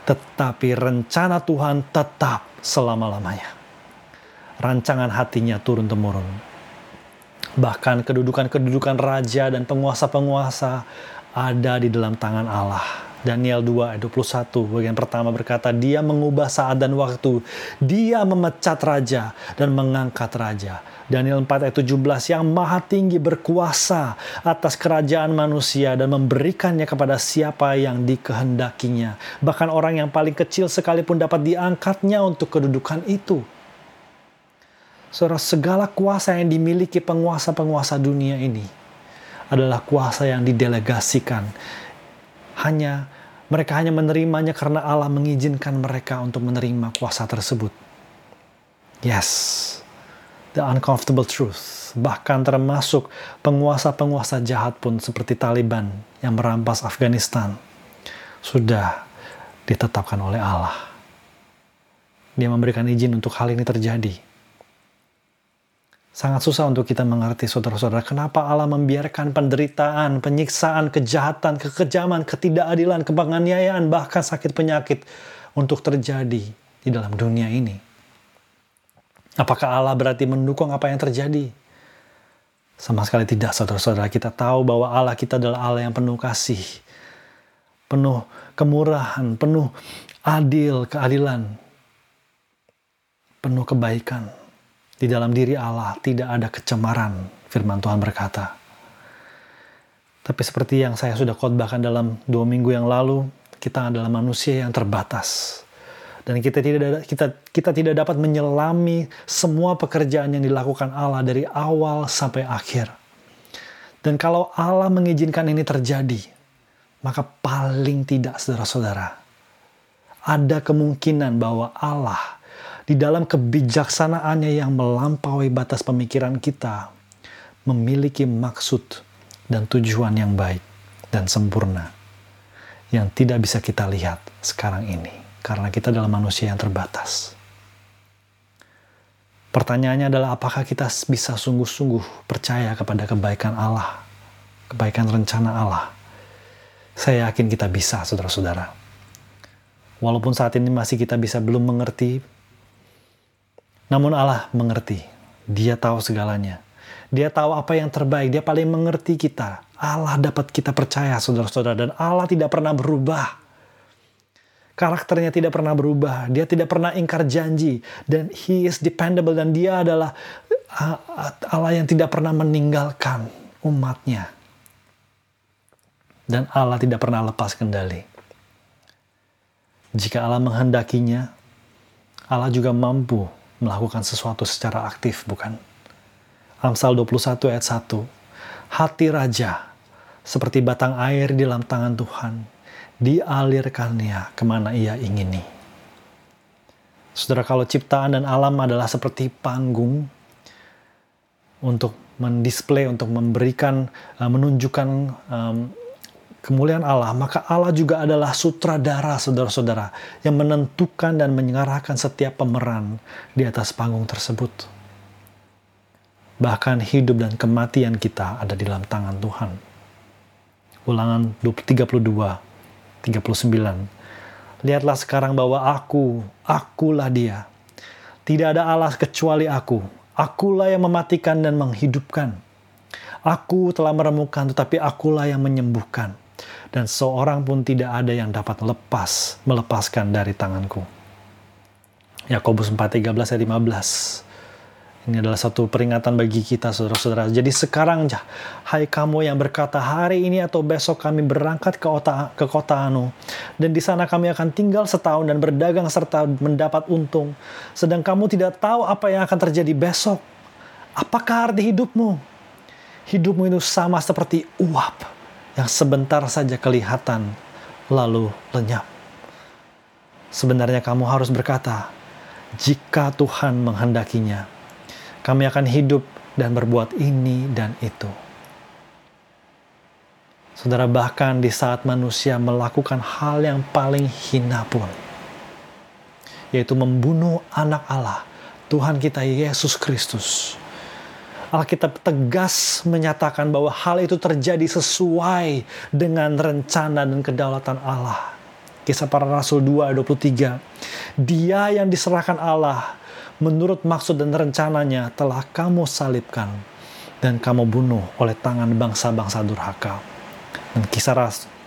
[SPEAKER 1] Tetapi rencana Tuhan tetap selama-lamanya. Rancangan hatinya turun-temurun Bahkan kedudukan-kedudukan raja dan penguasa-penguasa ada di dalam tangan Allah. Daniel 2 ayat 21 bagian pertama berkata dia mengubah saat dan waktu. Dia memecat raja dan mengangkat raja. Daniel 4 ayat 17 yang maha tinggi berkuasa atas kerajaan manusia dan memberikannya kepada siapa yang dikehendakinya. Bahkan orang yang paling kecil sekalipun dapat diangkatnya untuk kedudukan itu. Saudara segala kuasa yang dimiliki penguasa-penguasa dunia ini adalah kuasa yang didelegasikan hanya mereka hanya menerimanya karena Allah mengizinkan mereka untuk menerima kuasa tersebut. Yes, the uncomfortable truth. Bahkan termasuk penguasa-penguasa jahat pun seperti Taliban yang merampas Afghanistan sudah ditetapkan oleh Allah. Dia memberikan izin untuk hal ini terjadi Sangat susah untuk kita mengerti saudara-saudara kenapa Allah membiarkan penderitaan, penyiksaan, kejahatan, kekejaman, ketidakadilan, kepenganiayaan, bahkan sakit penyakit untuk terjadi di dalam dunia ini. Apakah Allah berarti mendukung apa yang terjadi? Sama sekali tidak, saudara-saudara. Kita tahu bahwa Allah kita adalah Allah yang penuh kasih, penuh kemurahan, penuh adil, keadilan, penuh kebaikan. Di dalam diri Allah tidak ada kecemaran, firman Tuhan berkata. Tapi seperti yang saya sudah khotbahkan dalam dua minggu yang lalu, kita adalah manusia yang terbatas. Dan kita tidak kita kita tidak dapat menyelami semua pekerjaan yang dilakukan Allah dari awal sampai akhir. Dan kalau Allah mengizinkan ini terjadi, maka paling tidak saudara-saudara, ada kemungkinan bahwa Allah di dalam kebijaksanaannya yang melampaui batas pemikiran kita, memiliki maksud dan tujuan yang baik dan sempurna yang tidak bisa kita lihat sekarang ini karena kita adalah manusia yang terbatas. Pertanyaannya adalah apakah kita bisa sungguh-sungguh percaya kepada kebaikan Allah, kebaikan rencana Allah. Saya yakin kita bisa, saudara-saudara. Walaupun saat ini masih kita bisa belum mengerti namun Allah mengerti. Dia tahu segalanya. Dia tahu apa yang terbaik. Dia paling mengerti kita. Allah dapat kita percaya, saudara-saudara. Dan Allah tidak pernah berubah. Karakternya tidak pernah berubah. Dia tidak pernah ingkar janji. Dan He is dependable. Dan dia adalah Allah yang tidak pernah meninggalkan umatnya. Dan Allah tidak pernah lepas kendali. Jika Allah menghendakinya, Allah juga mampu melakukan sesuatu secara aktif, bukan? Amsal 21 ayat 1. Hati raja seperti batang air di dalam tangan Tuhan, dialirkannya ke mana ia ingini. Saudara, kalau ciptaan dan alam adalah seperti panggung untuk mendisplay, untuk memberikan, uh, menunjukkan kemuliaan Allah, maka Allah juga adalah sutradara saudara-saudara yang menentukan dan mengarahkan setiap pemeran di atas panggung tersebut. Bahkan hidup dan kematian kita ada di dalam tangan Tuhan. Ulangan 32, 39. Lihatlah sekarang bahwa aku, akulah dia. Tidak ada Allah kecuali aku. Akulah yang mematikan dan menghidupkan. Aku telah meremukan, tetapi akulah yang menyembuhkan dan seorang pun tidak ada yang dapat lepas, melepaskan dari tanganku. Yakobus 4:13 ayat 15. Ini adalah satu peringatan bagi kita saudara-saudara. Jadi sekarang hai kamu yang berkata hari ini atau besok kami berangkat ke kota ke kota Anu dan di sana kami akan tinggal setahun dan berdagang serta mendapat untung. Sedang kamu tidak tahu apa yang akan terjadi besok. Apakah arti hidupmu? Hidupmu itu sama seperti uap yang sebentar saja kelihatan lalu lenyap. Sebenarnya kamu harus berkata, jika Tuhan menghendakinya, kami akan hidup dan berbuat ini dan itu. Saudara, bahkan di saat manusia melakukan hal yang paling hina pun, yaitu membunuh anak Allah, Tuhan kita Yesus Kristus, Alkitab tegas menyatakan bahwa hal itu terjadi sesuai dengan rencana dan kedaulatan Allah. Kisah para Rasul 2 23. Dia yang diserahkan Allah menurut maksud dan rencananya telah kamu salibkan dan kamu bunuh oleh tangan bangsa-bangsa durhaka. Dan kisah,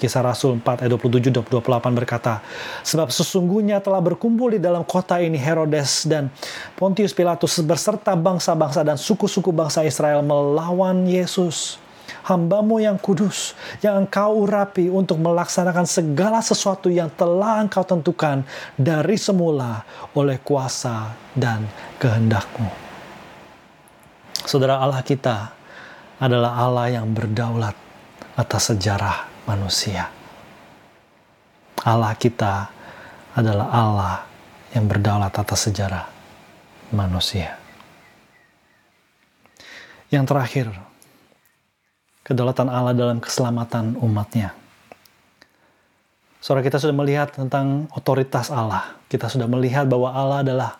[SPEAKER 1] Kisah Rasul 4 ayat 27 28 berkata, Sebab sesungguhnya telah berkumpul di dalam kota ini Herodes dan Pontius Pilatus berserta bangsa-bangsa dan suku-suku bangsa Israel melawan Yesus hambamu yang kudus, yang engkau urapi untuk melaksanakan segala sesuatu yang telah engkau tentukan dari semula oleh kuasa dan kehendakmu. Saudara Allah kita adalah Allah yang berdaulat atas sejarah manusia. Allah kita adalah Allah yang berdaulat atas sejarah manusia. Yang terakhir, kedaulatan Allah dalam keselamatan umatnya. Saudara kita sudah melihat tentang otoritas Allah. Kita sudah melihat bahwa Allah adalah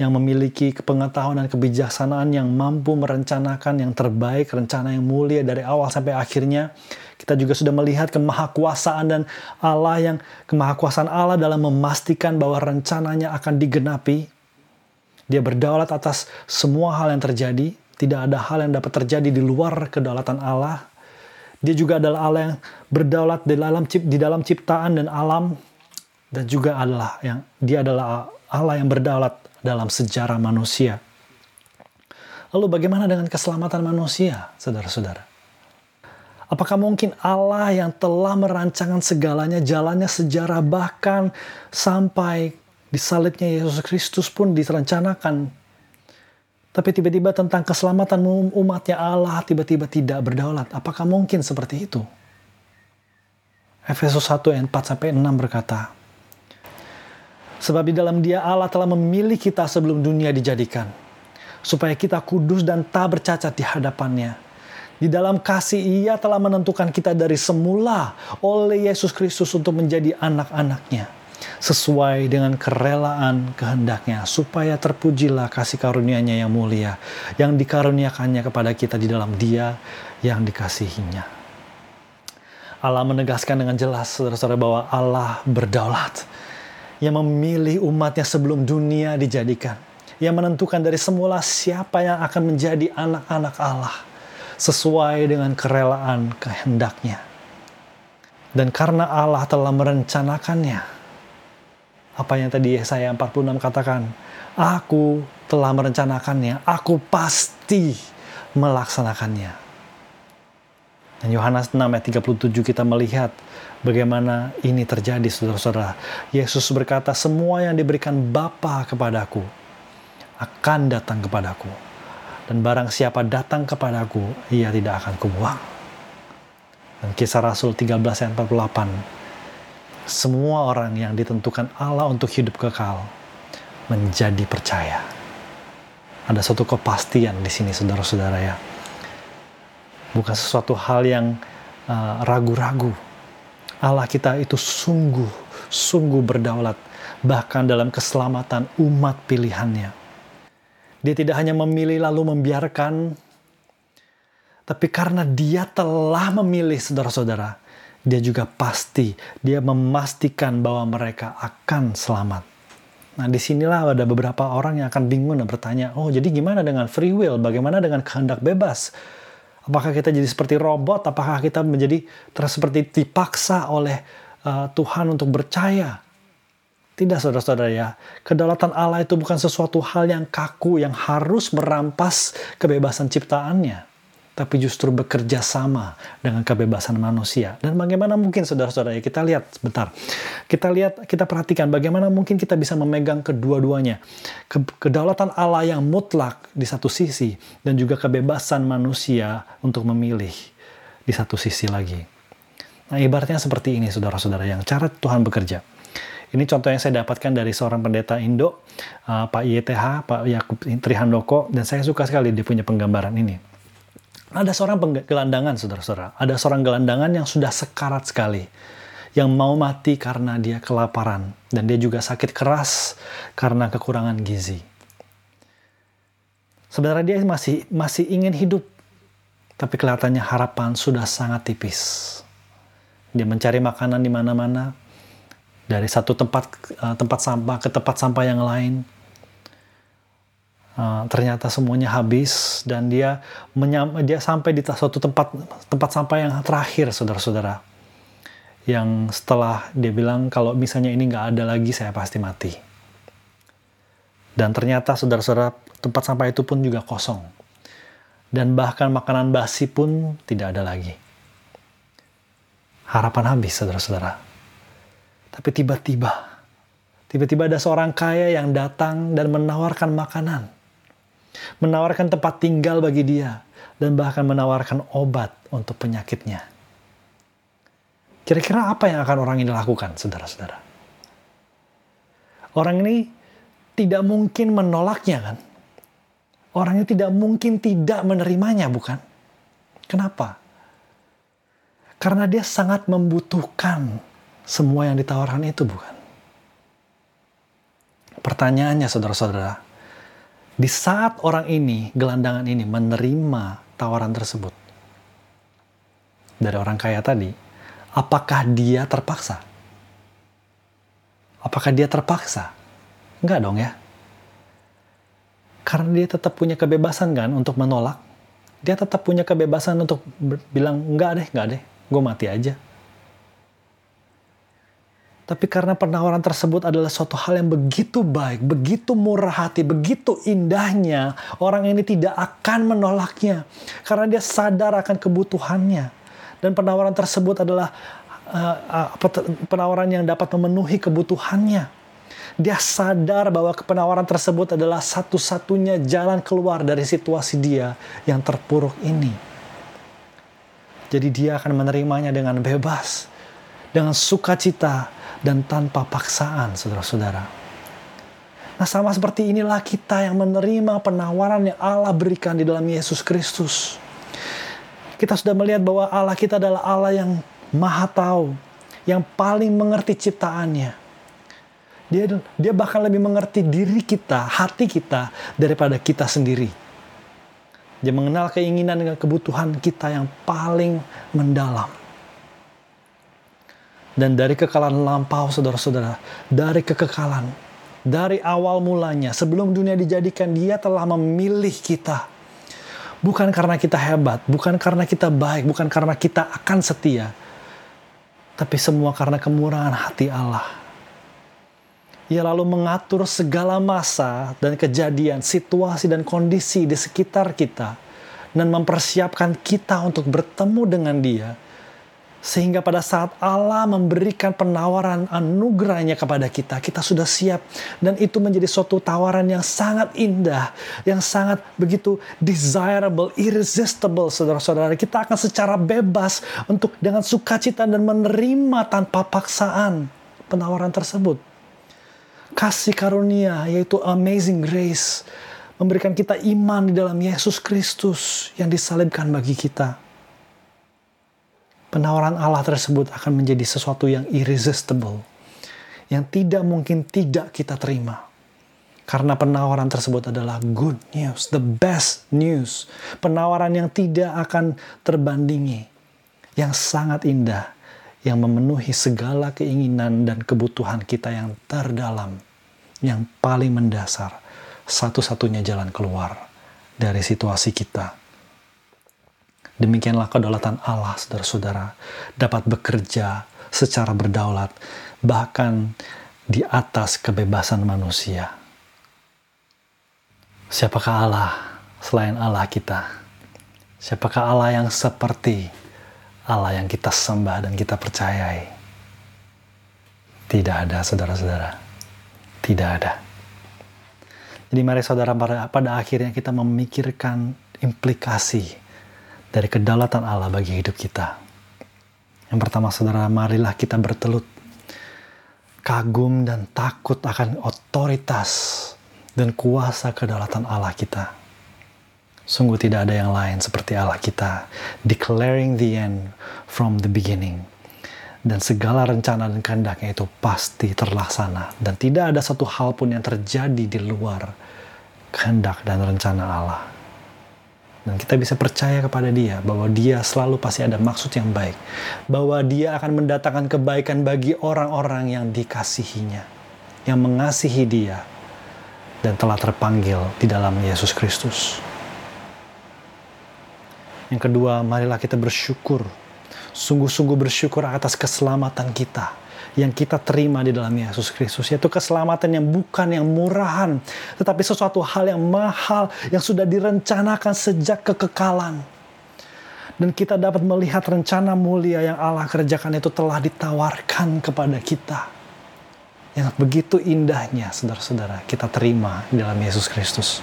[SPEAKER 1] yang memiliki kepengetahuan dan kebijaksanaan yang mampu merencanakan yang terbaik, rencana yang mulia dari awal sampai akhirnya. Kita juga sudah melihat kemahakuasaan dan Allah yang kemahakuasaan Allah dalam memastikan bahwa rencananya akan digenapi. Dia berdaulat atas semua hal yang terjadi. Tidak ada hal yang dapat terjadi di luar kedaulatan Allah. Dia juga adalah Allah yang berdaulat di dalam di dalam ciptaan dan alam dan juga adalah yang dia adalah Allah yang berdaulat dalam sejarah manusia. Lalu bagaimana dengan keselamatan manusia, saudara-saudara? Apakah mungkin Allah yang telah merancangkan segalanya, jalannya sejarah bahkan sampai disalibnya Yesus Kristus pun direncanakan tapi tiba-tiba tentang keselamatan umatnya Allah tiba-tiba tidak berdaulat. Apakah mungkin seperti itu? Efesus 1 ayat 4 sampai 6 berkata, Sebab di dalam dia Allah telah memilih kita sebelum dunia dijadikan, supaya kita kudus dan tak bercacat di hadapannya. Di dalam kasih ia telah menentukan kita dari semula oleh Yesus Kristus untuk menjadi anak-anaknya. Sesuai dengan kerelaan kehendaknya supaya terpujilah kasih karunia-Nya yang mulia yang dikaruniakannya kepada kita di dalam Dia yang dikasihinya. Allah menegaskan dengan jelas saudara-saudara bahwa Allah berdaulat. Yang memilih umatnya sebelum dunia dijadikan. Yang menentukan dari semula siapa yang akan menjadi anak-anak Allah sesuai dengan kerelaan kehendaknya. Dan karena Allah telah merencanakannya, apa yang tadi saya 46 katakan. Aku telah merencanakannya, aku pasti melaksanakannya. Dan Yohanes 6 ayat 37 kita melihat bagaimana ini terjadi saudara-saudara. Yesus berkata, semua yang diberikan Bapa kepadaku akan datang kepadaku. Dan barang siapa datang kepadaku, ia tidak akan kubuang. Dan kisah Rasul 13 ayat 48 semua orang yang ditentukan Allah untuk hidup kekal menjadi percaya. Ada suatu kepastian di sini, saudara-saudara ya. Bukan sesuatu hal yang uh, ragu-ragu. Allah kita itu sungguh, sungguh berdaulat, bahkan dalam keselamatan umat pilihannya. Dia tidak hanya memilih lalu membiarkan, tapi karena dia telah memilih saudara-saudara, dia juga pasti, dia memastikan bahwa mereka akan selamat. Nah, di sinilah ada beberapa orang yang akan bingung dan bertanya, oh jadi gimana dengan free will? Bagaimana dengan kehendak bebas? Apakah kita jadi seperti robot? Apakah kita menjadi seperti dipaksa oleh uh, Tuhan untuk percaya? Tidak saudara-saudara ya, kedaulatan Allah itu bukan sesuatu hal yang kaku yang harus merampas kebebasan ciptaannya tapi justru bekerja sama dengan kebebasan manusia. Dan bagaimana mungkin saudara-saudara kita lihat sebentar. Kita lihat, kita perhatikan bagaimana mungkin kita bisa memegang kedua-duanya. Kedaulatan Allah yang mutlak di satu sisi dan juga kebebasan manusia untuk memilih di satu sisi lagi. Nah, ibaratnya seperti ini saudara-saudara yang cara Tuhan bekerja. Ini contoh yang saya dapatkan dari seorang pendeta Indo, uh, Pak YTH, Pak Yakub Trihandoko, dan saya suka sekali dia punya penggambaran ini ada seorang gelandangan, saudara-saudara. Ada seorang gelandangan yang sudah sekarat sekali. Yang mau mati karena dia kelaparan. Dan dia juga sakit keras karena kekurangan gizi. Sebenarnya dia masih masih ingin hidup. Tapi kelihatannya harapan sudah sangat tipis. Dia mencari makanan di mana-mana. Dari satu tempat eh, tempat sampah ke tempat sampah yang lain Uh, ternyata semuanya habis dan dia menyam, dia sampai di suatu tempat tempat sampah yang terakhir saudara-saudara yang setelah dia bilang kalau misalnya ini nggak ada lagi saya pasti mati. Dan ternyata saudara-saudara tempat sampah itu pun juga kosong. Dan bahkan makanan basi pun tidak ada lagi. Harapan habis saudara-saudara. Tapi tiba-tiba, tiba-tiba ada seorang kaya yang datang dan menawarkan makanan. Menawarkan tempat tinggal bagi dia. Dan bahkan menawarkan obat untuk penyakitnya. Kira-kira apa yang akan orang ini lakukan, saudara-saudara? Orang ini tidak mungkin menolaknya, kan? Orang ini tidak mungkin tidak menerimanya, bukan? Kenapa? Karena dia sangat membutuhkan semua yang ditawarkan itu, bukan? Pertanyaannya, saudara-saudara, di saat orang ini, gelandangan ini, menerima tawaran tersebut dari orang kaya tadi, apakah dia terpaksa? Apakah dia terpaksa? Enggak dong ya. Karena dia tetap punya kebebasan kan untuk menolak. Dia tetap punya kebebasan untuk bilang, enggak deh, enggak deh, gue mati aja. Tapi karena penawaran tersebut adalah suatu hal yang begitu baik, begitu murah hati, begitu indahnya, orang ini tidak akan menolaknya. Karena dia sadar akan kebutuhannya dan penawaran tersebut adalah uh, uh, penawaran yang dapat memenuhi kebutuhannya. Dia sadar bahwa penawaran tersebut adalah satu-satunya jalan keluar dari situasi dia yang terpuruk ini. Jadi dia akan menerimanya dengan bebas, dengan sukacita, dan tanpa paksaan, saudara-saudara. Nah sama seperti inilah kita yang menerima penawaran yang Allah berikan di dalam Yesus Kristus kita sudah melihat bahwa Allah kita adalah Allah yang maha tahu, yang paling mengerti ciptaannya. Dia, dia bahkan lebih mengerti diri kita, hati kita, daripada kita sendiri. Dia mengenal keinginan dengan kebutuhan kita yang paling mendalam. Dan dari kekalahan lampau, saudara-saudara, dari kekekalan, dari awal mulanya, sebelum dunia dijadikan, dia telah memilih kita Bukan karena kita hebat, bukan karena kita baik, bukan karena kita akan setia. Tapi semua karena kemurahan hati Allah. Ia lalu mengatur segala masa dan kejadian, situasi dan kondisi di sekitar kita. Dan mempersiapkan kita untuk bertemu dengan dia sehingga pada saat Allah memberikan penawaran anugerahnya kepada kita, kita sudah siap. Dan itu menjadi suatu tawaran yang sangat indah, yang sangat begitu desirable, irresistible, saudara-saudara. Kita akan secara bebas untuk dengan sukacita dan menerima tanpa paksaan penawaran tersebut. Kasih karunia, yaitu amazing grace, memberikan kita iman di dalam Yesus Kristus yang disalibkan bagi kita penawaran Allah tersebut akan menjadi sesuatu yang irresistible, yang tidak mungkin tidak kita terima. Karena penawaran tersebut adalah good news, the best news. Penawaran yang tidak akan terbandingi, yang sangat indah, yang memenuhi segala keinginan dan kebutuhan kita yang terdalam, yang paling mendasar, satu-satunya jalan keluar dari situasi kita Demikianlah kedaulatan Allah, saudara-saudara, dapat bekerja secara berdaulat, bahkan di atas kebebasan manusia. Siapakah Allah selain Allah kita? Siapakah Allah yang seperti Allah yang kita sembah dan kita percayai? Tidak ada, saudara-saudara. Tidak ada. Jadi mari saudara pada akhirnya kita memikirkan implikasi dari kedaulatan Allah bagi hidup kita. Yang pertama saudara, marilah kita bertelut kagum dan takut akan otoritas dan kuasa kedaulatan Allah kita. Sungguh tidak ada yang lain seperti Allah kita, declaring the end from the beginning. Dan segala rencana dan kehendaknya itu pasti terlaksana. Dan tidak ada satu hal pun yang terjadi di luar kehendak dan rencana Allah. Dan kita bisa percaya kepada dia bahwa dia selalu pasti ada maksud yang baik. Bahwa dia akan mendatangkan kebaikan bagi orang-orang yang dikasihinya. Yang mengasihi dia. Dan telah terpanggil di dalam Yesus Kristus. Yang kedua, marilah kita bersyukur sungguh-sungguh bersyukur atas keselamatan kita yang kita terima di dalam Yesus Kristus yaitu keselamatan yang bukan yang murahan tetapi sesuatu hal yang mahal yang sudah direncanakan sejak kekekalan. Dan kita dapat melihat rencana mulia yang Allah kerjakan itu telah ditawarkan kepada kita. Yang begitu indahnya saudara-saudara kita terima di dalam Yesus Kristus.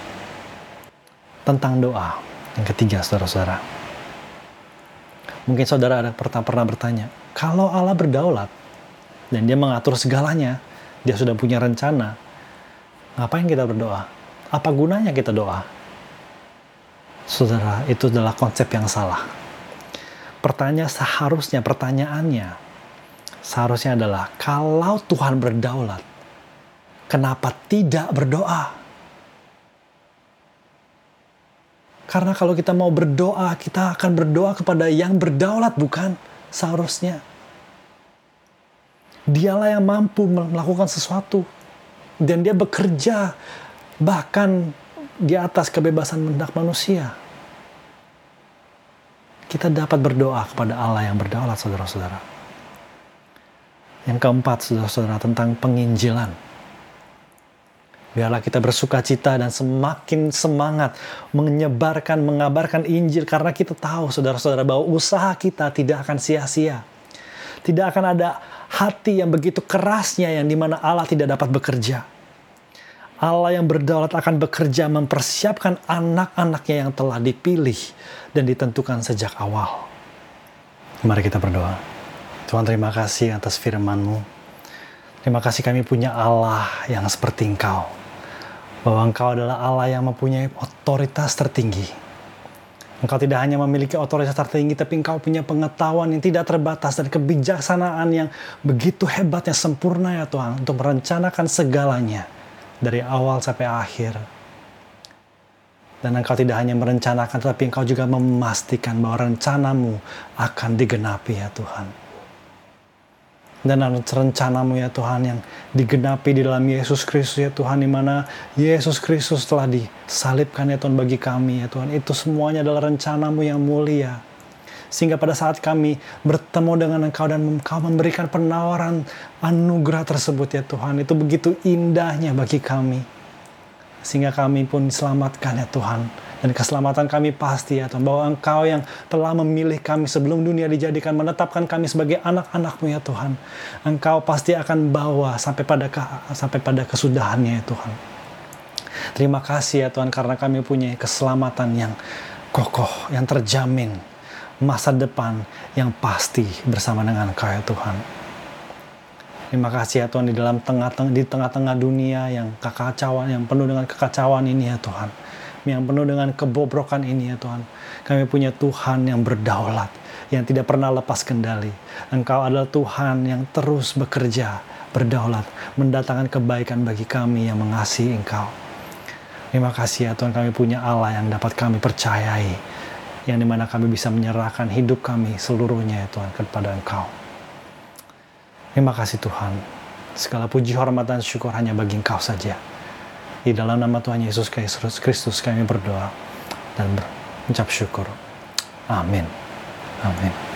[SPEAKER 1] Tentang doa yang ketiga saudara-saudara. Mungkin saudara ada pernah bertanya kalau Allah berdaulat dan dia mengatur segalanya, dia sudah punya rencana. Ngapain kita berdoa? Apa gunanya kita doa? Saudara, itu adalah konsep yang salah. Pertanyaan seharusnya, pertanyaannya seharusnya adalah kalau Tuhan berdaulat, kenapa tidak berdoa? Karena kalau kita mau berdoa, kita akan berdoa kepada yang berdaulat, bukan? Seharusnya. Dialah yang mampu melakukan sesuatu. Dan dia bekerja bahkan di atas kebebasan mendak manusia. Kita dapat berdoa kepada Allah yang berdaulat, saudara-saudara. Yang keempat, saudara-saudara, tentang penginjilan. Biarlah kita bersuka cita dan semakin semangat menyebarkan, mengabarkan Injil karena kita tahu saudara-saudara bahwa usaha kita tidak akan sia-sia. Tidak akan ada hati yang begitu kerasnya yang di mana Allah tidak dapat bekerja. Allah yang berdaulat akan bekerja mempersiapkan anak-anaknya yang telah dipilih dan ditentukan sejak awal. Mari kita berdoa. Tuhan terima kasih atas firman-Mu. Terima kasih kami punya Allah yang seperti Engkau. Bahwa Engkau adalah Allah yang mempunyai otoritas tertinggi Engkau tidak hanya memiliki otoritas tertinggi, tapi engkau punya pengetahuan yang tidak terbatas dan kebijaksanaan yang begitu hebatnya sempurna ya Tuhan untuk merencanakan segalanya dari awal sampai akhir. Dan engkau tidak hanya merencanakan, tapi engkau juga memastikan bahwa rencanamu akan digenapi ya Tuhan dan rencanamu ya Tuhan yang digenapi di dalam Yesus Kristus ya Tuhan di mana Yesus Kristus telah disalibkan ya Tuhan bagi kami ya Tuhan. Itu semuanya adalah rencanamu yang mulia. Sehingga pada saat kami bertemu dengan Engkau dan Engkau memberikan penawaran anugerah tersebut ya Tuhan itu begitu indahnya bagi kami. Sehingga kami pun diselamatkan ya Tuhan dan keselamatan kami pasti ya Tuhan bahwa Engkau yang telah memilih kami sebelum dunia dijadikan menetapkan kami sebagai anak-anakmu ya Tuhan. Engkau pasti akan bawa sampai pada sampai pada kesudahannya ya Tuhan. Terima kasih ya Tuhan karena kami punya keselamatan yang kokoh yang terjamin masa depan yang pasti bersama dengan Engkau ya Tuhan. Terima kasih ya Tuhan di dalam tengah-tengah di tengah-tengah dunia yang kekacauan yang penuh dengan kekacauan ini ya Tuhan yang penuh dengan kebobrokan ini ya Tuhan. Kami punya Tuhan yang berdaulat, yang tidak pernah lepas kendali. Engkau adalah Tuhan yang terus bekerja, berdaulat, mendatangkan kebaikan bagi kami yang mengasihi Engkau. Terima kasih ya Tuhan kami punya Allah yang dapat kami percayai, yang di mana kami bisa menyerahkan hidup kami seluruhnya ya Tuhan kepada Engkau. Terima kasih Tuhan. Segala puji, hormat, dan syukur hanya bagi Engkau saja. Di dalam nama Tuhan Yesus Kristus kami berdoa dan berucap syukur. Amin. Amin.